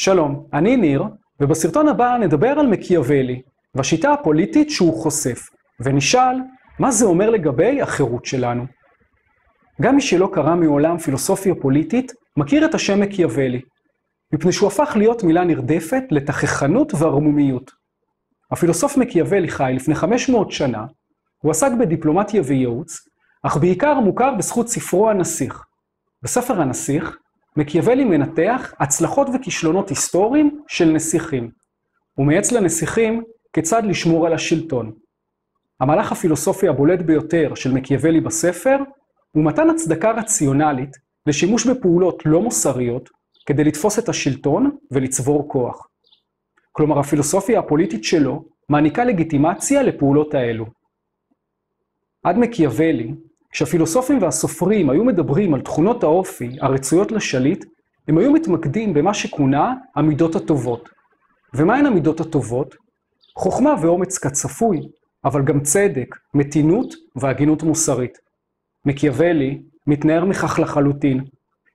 שלום, אני ניר, ובסרטון הבא נדבר על מקיאוולי והשיטה הפוליטית שהוא חושף, ונשאל מה זה אומר לגבי החירות שלנו. גם מי שלא קרא מעולם פילוסופיה פוליטית, מכיר את השם מקיאוולי, מפני שהוא הפך להיות מילה נרדפת לתככנות וערמומיות. הפילוסוף מקיאוולי חי לפני 500 שנה, הוא עסק בדיפלומטיה וייעוץ, אך בעיקר מוכר בזכות ספרו הנסיך. בספר הנסיך, מקיאוולי מנתח הצלחות וכישלונות היסטוריים של נסיכים. הוא מייעץ לנסיכים כיצד לשמור על השלטון. המהלך הפילוסופי הבולט ביותר של מקיאוולי בספר הוא מתן הצדקה רציונלית לשימוש בפעולות לא מוסריות כדי לתפוס את השלטון ולצבור כוח. כלומר, הפילוסופיה הפוליטית שלו מעניקה לגיטימציה לפעולות האלו. עד מקיאוולי, כשהפילוסופים והסופרים היו מדברים על תכונות האופי הרצויות לשליט, הם היו מתמקדים במה שכונה המידות הטובות. ומהן המידות הטובות? חוכמה ואומץ כצפוי, אבל גם צדק, מתינות והגינות מוסרית. מקיאוולי מתנער מכך לחלוטין.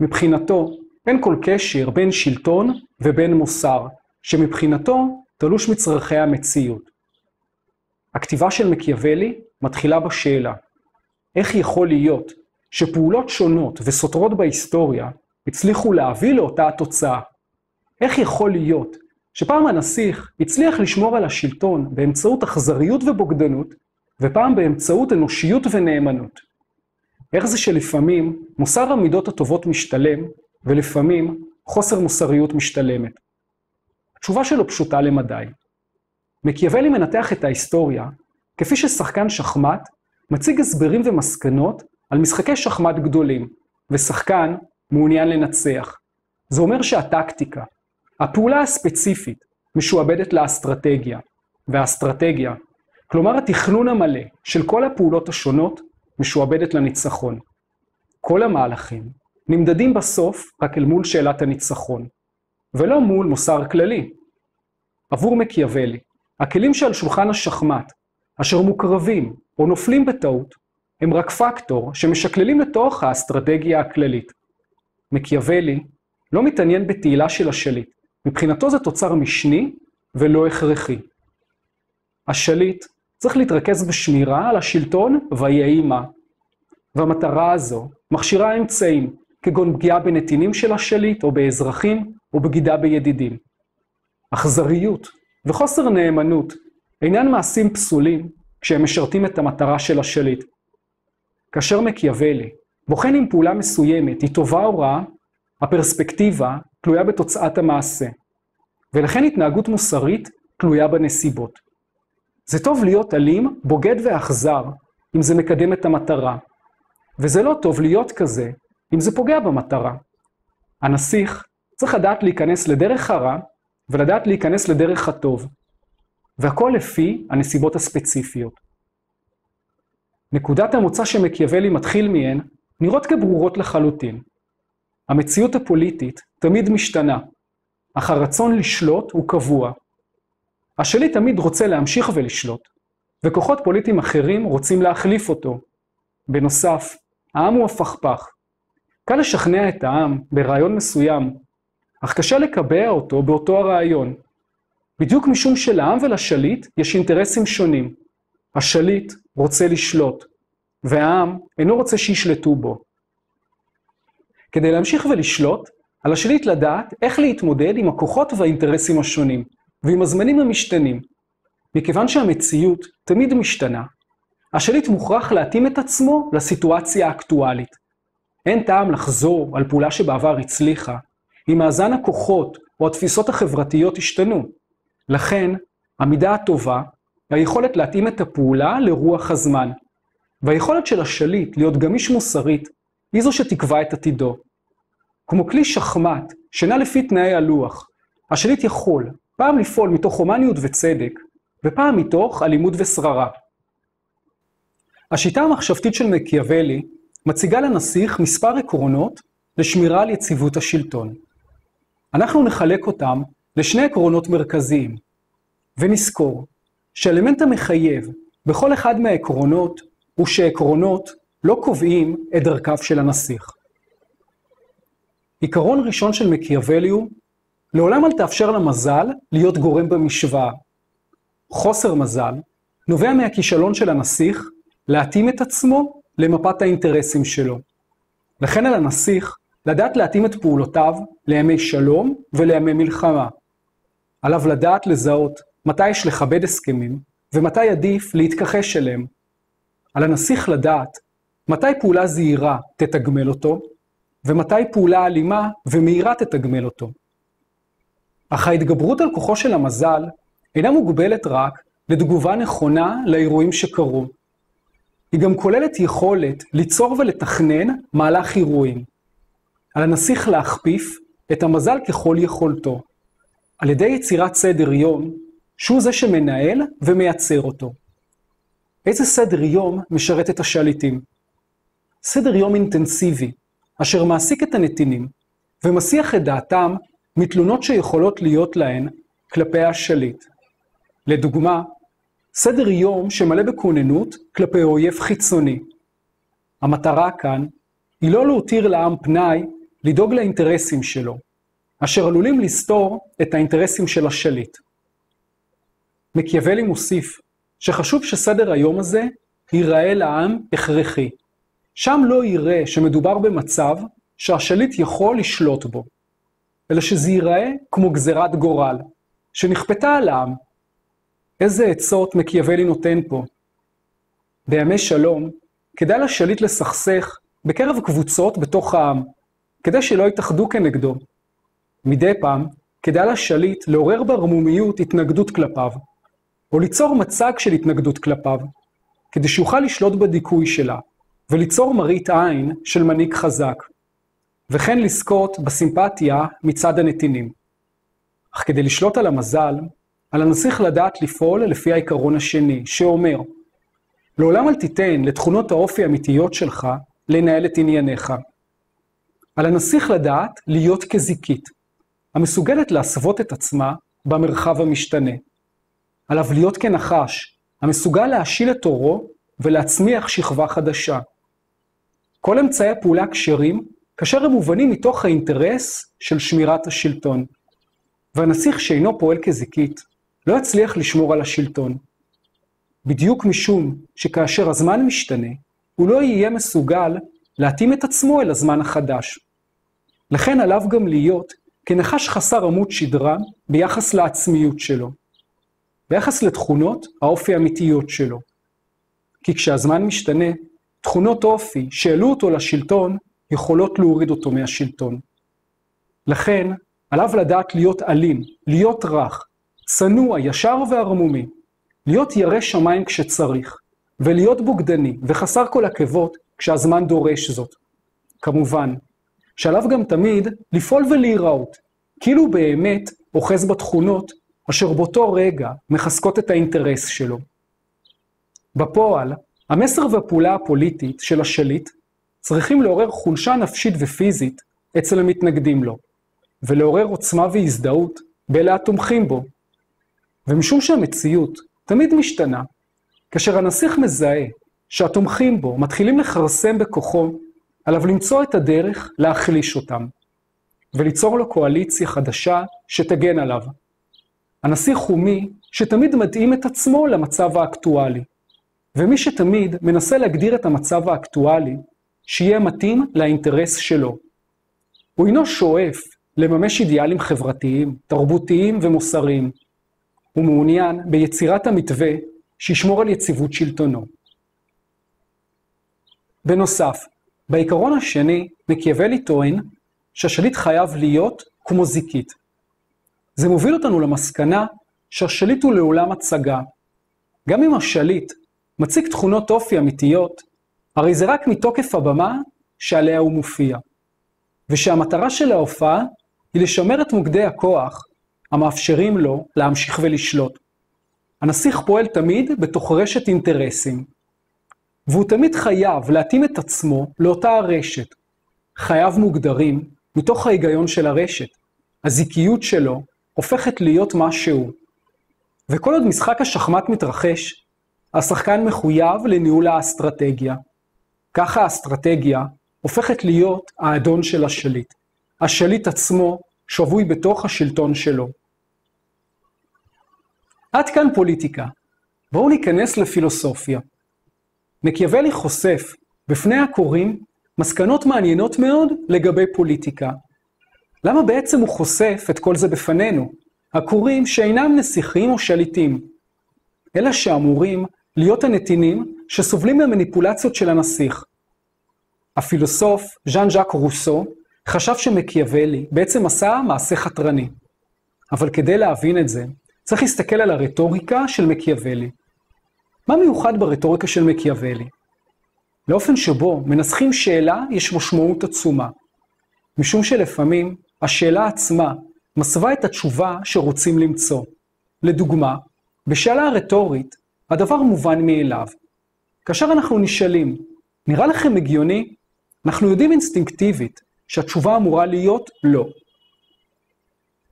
מבחינתו, אין כל קשר בין שלטון ובין מוסר, שמבחינתו תלוש מצרכי המציאות. הכתיבה של מקיאוולי מתחילה בשאלה, איך יכול להיות שפעולות שונות וסותרות בהיסטוריה הצליחו להביא לאותה התוצאה? איך יכול להיות שפעם הנסיך הצליח לשמור על השלטון באמצעות אכזריות ובוגדנות, ופעם באמצעות אנושיות ונאמנות? איך זה שלפעמים מוסר המידות הטובות משתלם, ולפעמים חוסר מוסריות משתלמת? התשובה שלו פשוטה למדי. מקיאוולי מנתח את ההיסטוריה כפי ששחקן שחמט מציג הסברים ומסקנות על משחקי שחמט גדולים, ושחקן מעוניין לנצח. זה אומר שהטקטיקה, הפעולה הספציפית, משועבדת לאסטרטגיה, והאסטרטגיה, כלומר התכנון המלא של כל הפעולות השונות, משועבדת לניצחון. כל המהלכים נמדדים בסוף רק אל מול שאלת הניצחון, ולא מול מוסר כללי. עבור מקיאוולי, הכלים שעל שולחן השחמט, אשר מוקרבים או נופלים בטעות, הם רק פקטור שמשקללים לתוך האסטרטגיה הכללית. מקיאוולי לא מתעניין בתהילה של השליט, מבחינתו זה תוצר משני ולא הכרחי. השליט צריך להתרכז בשמירה על השלטון ויהי מה. והמטרה הזו מכשירה אמצעים, כגון פגיעה בנתינים של השליט או באזרחים, או בגידה בידידים. אכזריות וחוסר נאמנות אינן מעשים פסולים כשהם משרתים את המטרה של השליט. כאשר מקיאוולי בוחן אם פעולה מסוימת היא טובה או רעה, הפרספקטיבה תלויה בתוצאת המעשה, ולכן התנהגות מוסרית תלויה בנסיבות. זה טוב להיות אלים, בוגד ואכזר, אם זה מקדם את המטרה, וזה לא טוב להיות כזה, אם זה פוגע במטרה. הנסיך צריך לדעת להיכנס לדרך הרע, ולדעת להיכנס לדרך הטוב, והכל לפי הנסיבות הספציפיות. נקודת המוצא שמקיאוולי מתחיל מהן נראות כברורות לחלוטין. המציאות הפוליטית תמיד משתנה, אך הרצון לשלוט הוא קבוע. השליט תמיד רוצה להמשיך ולשלוט, וכוחות פוליטיים אחרים רוצים להחליף אותו. בנוסף, העם הוא הפכפך. קל לשכנע את העם ברעיון מסוים, אך קשה לקבע אותו באותו הרעיון. בדיוק משום שלעם ולשליט יש אינטרסים שונים. השליט רוצה לשלוט, והעם אינו רוצה שישלטו בו. כדי להמשיך ולשלוט, על השליט לדעת איך להתמודד עם הכוחות והאינטרסים השונים, ועם הזמנים המשתנים. מכיוון שהמציאות תמיד משתנה, השליט מוכרח להתאים את עצמו לסיטואציה האקטואלית. אין טעם לחזור על פעולה שבעבר הצליחה, אם מאזן הכוחות או התפיסות החברתיות השתנו. לכן, המידה הטובה היא היכולת להתאים את הפעולה לרוח הזמן, והיכולת של השליט להיות גמיש מוסרית היא זו שתקבע את עתידו. כמו כלי שחמט שנע לפי תנאי הלוח, השליט יכול פעם לפעול מתוך הומניות וצדק, ופעם מתוך אלימות ושררה. השיטה המחשבתית של מקיאוולי מציגה לנסיך מספר עקרונות לשמירה על יציבות השלטון. אנחנו נחלק אותם לשני עקרונות מרכזיים, ונזכור שהאלמנט המחייב בכל אחד מהעקרונות הוא שעקרונות לא קובעים את דרכיו של הנסיך. עיקרון ראשון של מקיאוולי הוא לעולם אל תאפשר למזל להיות גורם במשוואה. חוסר מזל נובע מהכישלון של הנסיך להתאים את עצמו למפת האינטרסים שלו. לכן על הנסיך לדעת להתאים את פעולותיו לימי שלום ולימי מלחמה. עליו לדעת לזהות מתי יש לכבד הסכמים ומתי עדיף להתכחש אליהם. על הנסיך לדעת מתי פעולה זהירה תתגמל אותו, ומתי פעולה אלימה ומהירה תתגמל אותו. אך ההתגברות על כוחו של המזל אינה מוגבלת רק לתגובה נכונה לאירועים שקרו. היא גם כוללת יכולת ליצור ולתכנן מהלך אירועים. על הנסיך להכפיף את המזל ככל יכולתו, על ידי יצירת סדר יום, שהוא זה שמנהל ומייצר אותו. איזה סדר יום משרת את השליטים? סדר יום אינטנסיבי, אשר מעסיק את הנתינים, ומסיח את דעתם מתלונות שיכולות להיות להן כלפי השליט. לדוגמה, סדר יום שמלא בכוננות כלפי אויב חיצוני. המטרה כאן היא לא להותיר לעם פנאי לדאוג לאינטרסים שלו, אשר עלולים לסתור את האינטרסים של השליט. מקיאוולי מוסיף שחשוב שסדר היום הזה ייראה לעם הכרחי. שם לא יראה שמדובר במצב שהשליט יכול לשלוט בו, אלא שזה ייראה כמו גזירת גורל, שנכפתה על העם. איזה עצות מקיאוולי נותן פה? בימי שלום, כדאי לשליט לסכסך בקרב קבוצות בתוך העם, כדי שלא יתאחדו כנגדו. מדי פעם, כדאי לשליט לעורר בערמומיות התנגדות כלפיו, או ליצור מצג של התנגדות כלפיו, כדי שיוכל לשלוט בדיכוי שלה, וליצור מראית עין של מנהיג חזק, וכן לזכות בסימפתיה מצד הנתינים. אך כדי לשלוט על המזל, על הנסיך לדעת לפעול לפי העיקרון השני, שאומר, לעולם אל תיתן לתכונות האופי האמיתיות שלך לנהל את ענייניך. על הנסיך לדעת להיות כזיקית, המסוגלת להסוות את עצמה במרחב המשתנה. עליו להיות כנחש, המסוגל להשיל את עורו ולהצמיח שכבה חדשה. כל אמצעי הפעולה כשרים, כאשר הם מובנים מתוך האינטרס של שמירת השלטון. והנסיך שאינו פועל כזיקית, לא יצליח לשמור על השלטון. בדיוק משום שכאשר הזמן משתנה, הוא לא יהיה מסוגל להתאים את עצמו אל הזמן החדש. לכן עליו גם להיות כנחש חסר עמוד שדרה ביחס לעצמיות שלו, ביחס לתכונות האופי האמיתיות שלו. כי כשהזמן משתנה, תכונות אופי שהעלו אותו לשלטון, יכולות להוריד אותו מהשלטון. לכן, עליו לדעת להיות אלים, להיות רך, צנוע, ישר וערמומי, להיות ירא שמיים כשצריך, ולהיות בוגדני וחסר כל עקבות כשהזמן דורש זאת. כמובן, שעליו גם תמיד לפעול ולהיראות, כאילו באמת אוחז בתכונות אשר באותו רגע מחזקות את האינטרס שלו. בפועל, המסר והפעולה הפוליטית של השליט צריכים לעורר חולשה נפשית ופיזית אצל המתנגדים לו, ולעורר עוצמה והזדהות באלה התומכים בו. ומשום שהמציאות תמיד משתנה, כאשר הנסיך מזהה שהתומכים בו מתחילים לכרסם בכוחו, עליו למצוא את הדרך להחליש אותם, וליצור לו קואליציה חדשה שתגן עליו. הנסיך הוא מי שתמיד מתאים את עצמו למצב האקטואלי. ומי שתמיד מנסה להגדיר את המצב האקטואלי, שיהיה מתאים לאינטרס שלו. הוא אינו שואף לממש אידיאלים חברתיים, תרבותיים ומוסריים. הוא מעוניין ביצירת המתווה שישמור על יציבות שלטונו. בנוסף, בעיקרון השני, מקיאוולי טוען שהשליט חייב להיות כמו זיקית. זה מוביל אותנו למסקנה שהשליט הוא לעולם הצגה. גם אם השליט מציג תכונות אופי אמיתיות, הרי זה רק מתוקף הבמה שעליה הוא מופיע. ושהמטרה של ההופעה היא לשמר את מוקדי הכוח המאפשרים לו להמשיך ולשלוט. הנסיך פועל תמיד בתוך רשת אינטרסים, והוא תמיד חייב להתאים את עצמו לאותה הרשת. חייו מוגדרים מתוך ההיגיון של הרשת. הזיקיות שלו הופכת להיות מה שהוא. וכל עוד משחק השחמט מתרחש, השחקן מחויב לניהול האסטרטגיה. ככה האסטרטגיה הופכת להיות האדון של השליט. השליט עצמו שבוי בתוך השלטון שלו. עד כאן פוליטיקה. בואו ניכנס לפילוסופיה. מקיאוולי חושף בפני הקוראים מסקנות מעניינות מאוד לגבי פוליטיקה. למה בעצם הוא חושף את כל זה בפנינו? הקוראים שאינם נסיכים או שליטים, אלא שאמורים להיות הנתינים שסובלים מהמניפולציות של הנסיך. הפילוסוף ז'אן ז'אק רוסו חשב שמקיאוולי בעצם עשה מעשה חתרני. אבל כדי להבין את זה, צריך להסתכל על הרטוריקה של מקיאוולי. מה מיוחד ברטוריקה של מקיאוולי? לאופן שבו מנסחים שאלה יש משמעות עצומה. משום שלפעמים השאלה עצמה מסווה את התשובה שרוצים למצוא. לדוגמה, בשאלה רטורית, הדבר מובן מאליו. כאשר אנחנו נשאלים, נראה לכם הגיוני? אנחנו יודעים אינסטינקטיבית שהתשובה אמורה להיות לא.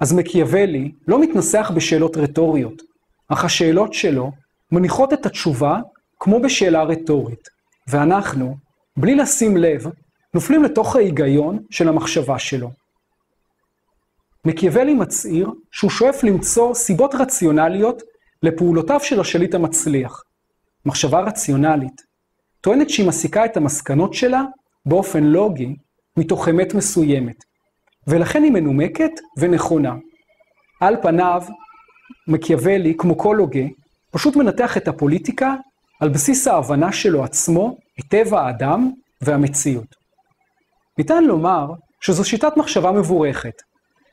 אז מקיאוולי לא מתנסח בשאלות רטוריות, אך השאלות שלו מניחות את התשובה כמו בשאלה רטורית, ואנחנו, בלי לשים לב, נופלים לתוך ההיגיון של המחשבה שלו. מקיאוולי מצהיר שהוא שואף למצוא סיבות רציונליות לפעולותיו של השליט המצליח. מחשבה רציונלית טוענת שהיא מסיקה את המסקנות שלה באופן לוגי מתוך אמת מסוימת, ולכן היא מנומקת ונכונה. על פניו, מקיאוולי, כמו כל הוגה, פשוט מנתח את הפוליטיקה על בסיס ההבנה שלו עצמו את האדם והמציאות. ניתן לומר שזו שיטת מחשבה מבורכת,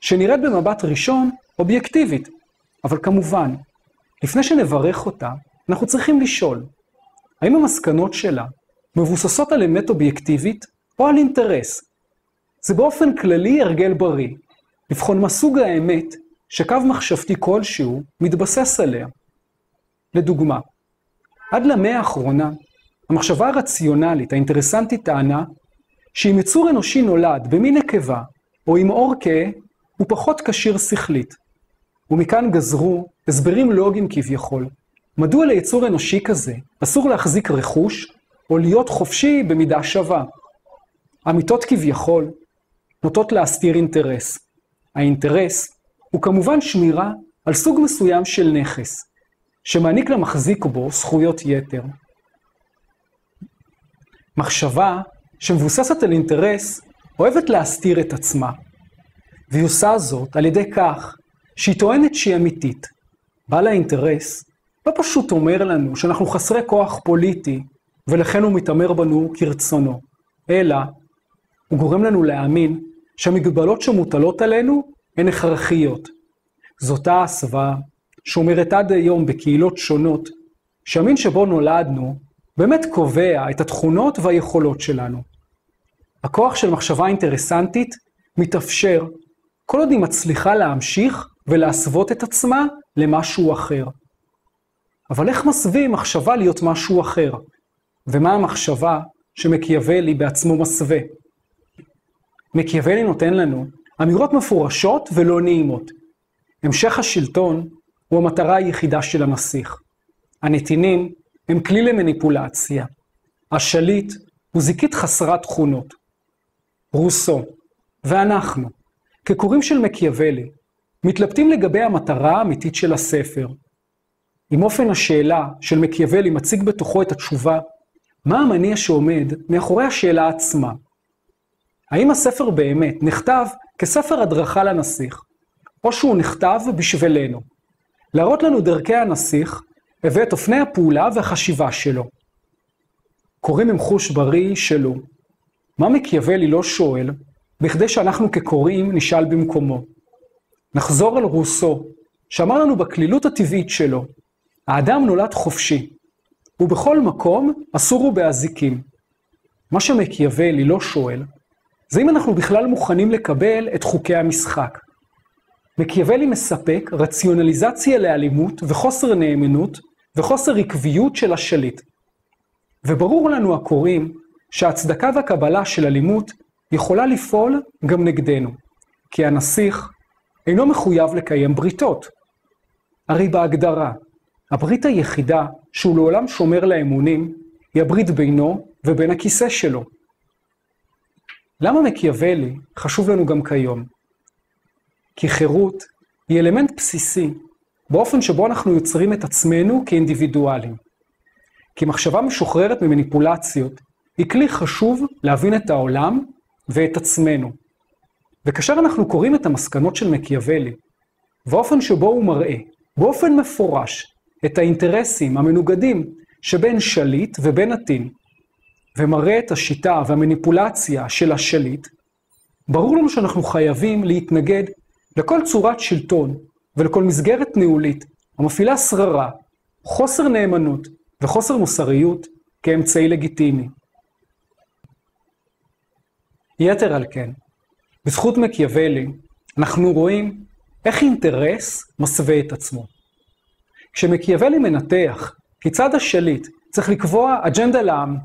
שנראית במבט ראשון אובייקטיבית, אבל כמובן, לפני שנברך אותה, אנחנו צריכים לשאול, האם המסקנות שלה מבוססות על אמת אובייקטיבית או על אינטרס? זה באופן כללי הרגל בריא, לבחון מה סוג האמת שקו מחשבתי כלשהו מתבסס עליה. לדוגמה, עד למאה האחרונה, המחשבה הרציונלית, האינטרסנטית, טענה שאם יצור אנושי נולד במין נקבה או עם עור כהה, הוא פחות כשיר שכלית. ומכאן גזרו הסברים לוגיים כביכול. מדוע ליצור אנושי כזה אסור להחזיק רכוש או להיות חופשי במידה שווה? אמיתות כביכול נוטות להסתיר אינטרס. האינטרס הוא כמובן שמירה על סוג מסוים של נכס, שמעניק למחזיק בו זכויות יתר. מחשבה שמבוססת על אינטרס אוהבת להסתיר את עצמה, והיא עושה זאת על ידי כך שהיא טוענת שהיא אמיתית. בעל האינטרס לא פשוט אומר לנו שאנחנו חסרי כוח פוליטי ולכן הוא מתעמר בנו כרצונו, אלא הוא גורם לנו להאמין שהמגבלות שמוטלות עלינו הן הכרחיות. זאת ההסוואה שאומרת עד היום בקהילות שונות, שהמין שבו נולדנו באמת קובע את התכונות והיכולות שלנו. הכוח של מחשבה אינטרסנטית מתאפשר כל עוד היא מצליחה להמשיך ולהסוות את עצמה למשהו אחר. אבל איך מסווים מחשבה להיות משהו אחר? ומה המחשבה שמקיאוולי בעצמו מסווה? מקיאוולי נותן לנו אמירות מפורשות ולא נעימות. המשך השלטון הוא המטרה היחידה של הנסיך. הנתינים הם כלי למניפולציה. השליט הוא זיקית חסרת תכונות. רוסו ואנחנו, כקוראים של מקיאוולי, מתלבטים לגבי המטרה האמיתית של הספר. אם אופן השאלה של מקיאוולי מציג בתוכו את התשובה, מה המניע שעומד מאחורי השאלה עצמה? האם הספר באמת נכתב כספר הדרכה לנסיך, או שהוא נכתב בשבילנו, להראות לנו דרכי הנסיך ואת אופני הפעולה והחשיבה שלו. קוראים עם חוש בריא שלו. מה מקיאוולי לא שואל, בכדי שאנחנו כקוראים נשאל במקומו. נחזור על רוסו, שאמר לנו בקלילות הטבעית שלו, האדם נולד חופשי, ובכל מקום אסור הוא באזיקים. מה שמקיאוולי לא שואל, זה אם אנחנו בכלל מוכנים לקבל את חוקי המשחק. מקיאוולי מספק רציונליזציה לאלימות וחוסר נאמנות וחוסר עקביות של השליט. וברור לנו הקוראים שההצדקה והקבלה של אלימות יכולה לפעול גם נגדנו, כי הנסיך אינו מחויב לקיים בריתות. הרי בהגדרה, הברית היחידה שהוא לעולם שומר לאמונים, היא הברית בינו ובין הכיסא שלו. למה מקיאוולי חשוב לנו גם כיום? כי חירות היא אלמנט בסיסי באופן שבו אנחנו יוצרים את עצמנו כאינדיבידואלים. כי מחשבה משוחררת ממניפולציות היא כלי חשוב להבין את העולם ואת עצמנו. וכאשר אנחנו קוראים את המסקנות של מקיאוולי, באופן שבו הוא מראה, באופן מפורש, את האינטרסים המנוגדים שבין שליט ובין עתין, ומראה את השיטה והמניפולציה של השליט, ברור לנו שאנחנו חייבים להתנגד לכל צורת שלטון ולכל מסגרת ניהולית המפעילה שררה, חוסר נאמנות וחוסר מוסריות כאמצעי לגיטימי. יתר על כן, בזכות מקיאוולי, אנחנו רואים איך אינטרס מסווה את עצמו. כשמקיאוולי מנתח כיצד השליט צריך לקבוע אג'נדה לעם,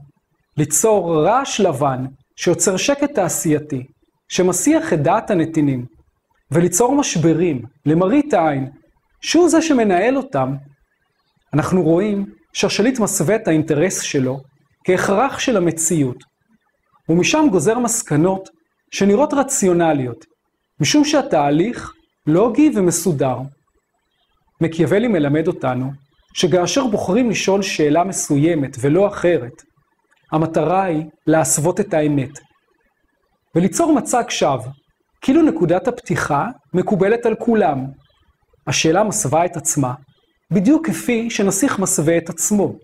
ליצור רעש לבן שיוצר שקט תעשייתי, שמסיח את דעת הנתינים, וליצור משברים למראית העין, שהוא זה שמנהל אותם, אנחנו רואים שהשליט מסווה את האינטרס שלו כהכרח של המציאות, ומשם גוזר מסקנות שנראות רציונליות, משום שהתהליך לוגי ומסודר. מקיאוולי מלמד אותנו שכאשר בוחרים לשאול שאלה מסוימת ולא אחרת, המטרה היא להסוות את האמת, וליצור מצג שווא, כאילו נקודת הפתיחה מקובלת על כולם. השאלה מסווה את עצמה, בדיוק כפי שנסיך מסווה את עצמו.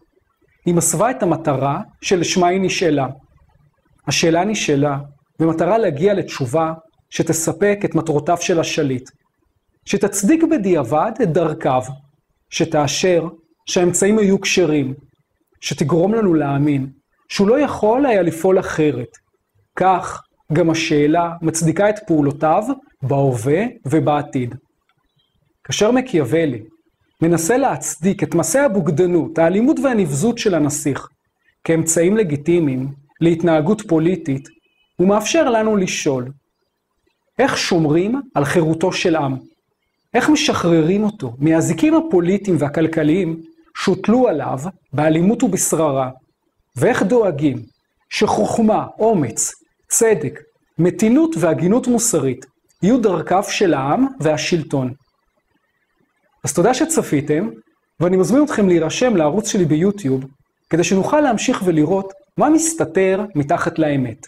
היא מסווה את המטרה שלשמה היא נשאלה. השאלה נשאלה במטרה להגיע לתשובה שתספק את מטרותיו של השליט, שתצדיק בדיעבד את דרכיו, שתאשר שהאמצעים היו כשרים, שתגרום לנו להאמין שהוא לא יכול היה לפעול אחרת. כך גם השאלה מצדיקה את פעולותיו בהווה ובעתיד. כאשר מקיאוולי מנסה להצדיק את מעשי הבוגדנות, האלימות והנבזות של הנסיך כאמצעים לגיטימיים להתנהגות פוליטית, הוא מאפשר לנו לשאול, איך שומרים על חירותו של עם? איך משחררים אותו מהזיקים הפוליטיים והכלכליים שהוטלו עליו באלימות ובשררה? ואיך דואגים שחוכמה, אומץ, צדק, מתינות והגינות מוסרית יהיו דרכיו של העם והשלטון. אז תודה שצפיתם, ואני מזמין אתכם להירשם לערוץ שלי ביוטיוב, כדי שנוכל להמשיך ולראות מה מסתתר מתחת לאמת.